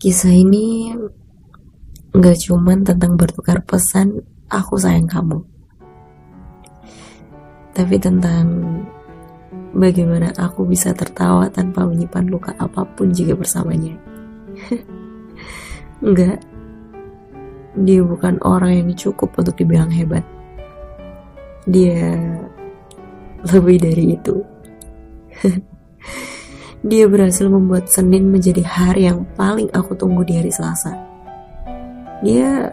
Kisah ini nggak cuman tentang bertukar pesan aku sayang kamu. Tapi tentang bagaimana aku bisa tertawa tanpa menyimpan luka apa pun jika bersamanya. Enggak, dia bukan orang yang cukup untuk dibilang hebat. Dia lebih dari itu. dia berhasil membuat Senin menjadi hari yang paling aku tunggu di hari Selasa. Dia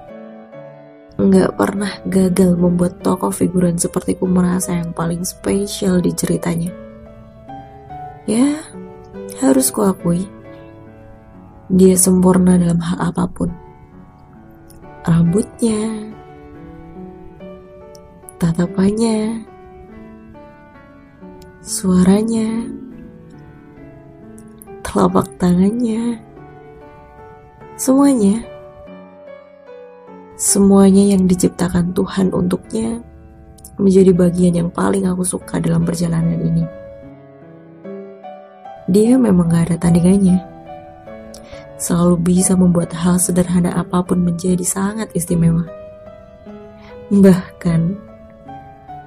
nggak pernah gagal membuat tokoh figuran sepertiku merasa yang paling spesial di ceritanya. Ya, harus kuakui, dia sempurna dalam hal apa pun rambutnya, tatapannya, suaranya, telapak tangannya, semuanya. Semuanya yang diciptakan Tuhan untuknya menjadi bagian yang paling aku suka dalam perjalanan ini. Dia memang gak ada tandingannya selalu bisa membuat hal sederhana apa pun menjadi sangat istimewa. Bahkan,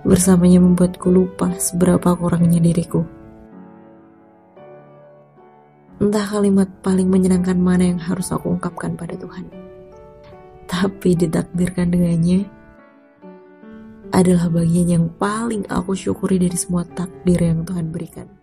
bersamanya membuatku lupa seberapa kurangnya diriku. Entah kalimat paling menyenangkan mana yang harus aku ungkapkan pada Tuhan. Tapi ditakdirkan dengannya adalah bagian yang paling aku syukuri dari semua takdir yang Tuhan berikan.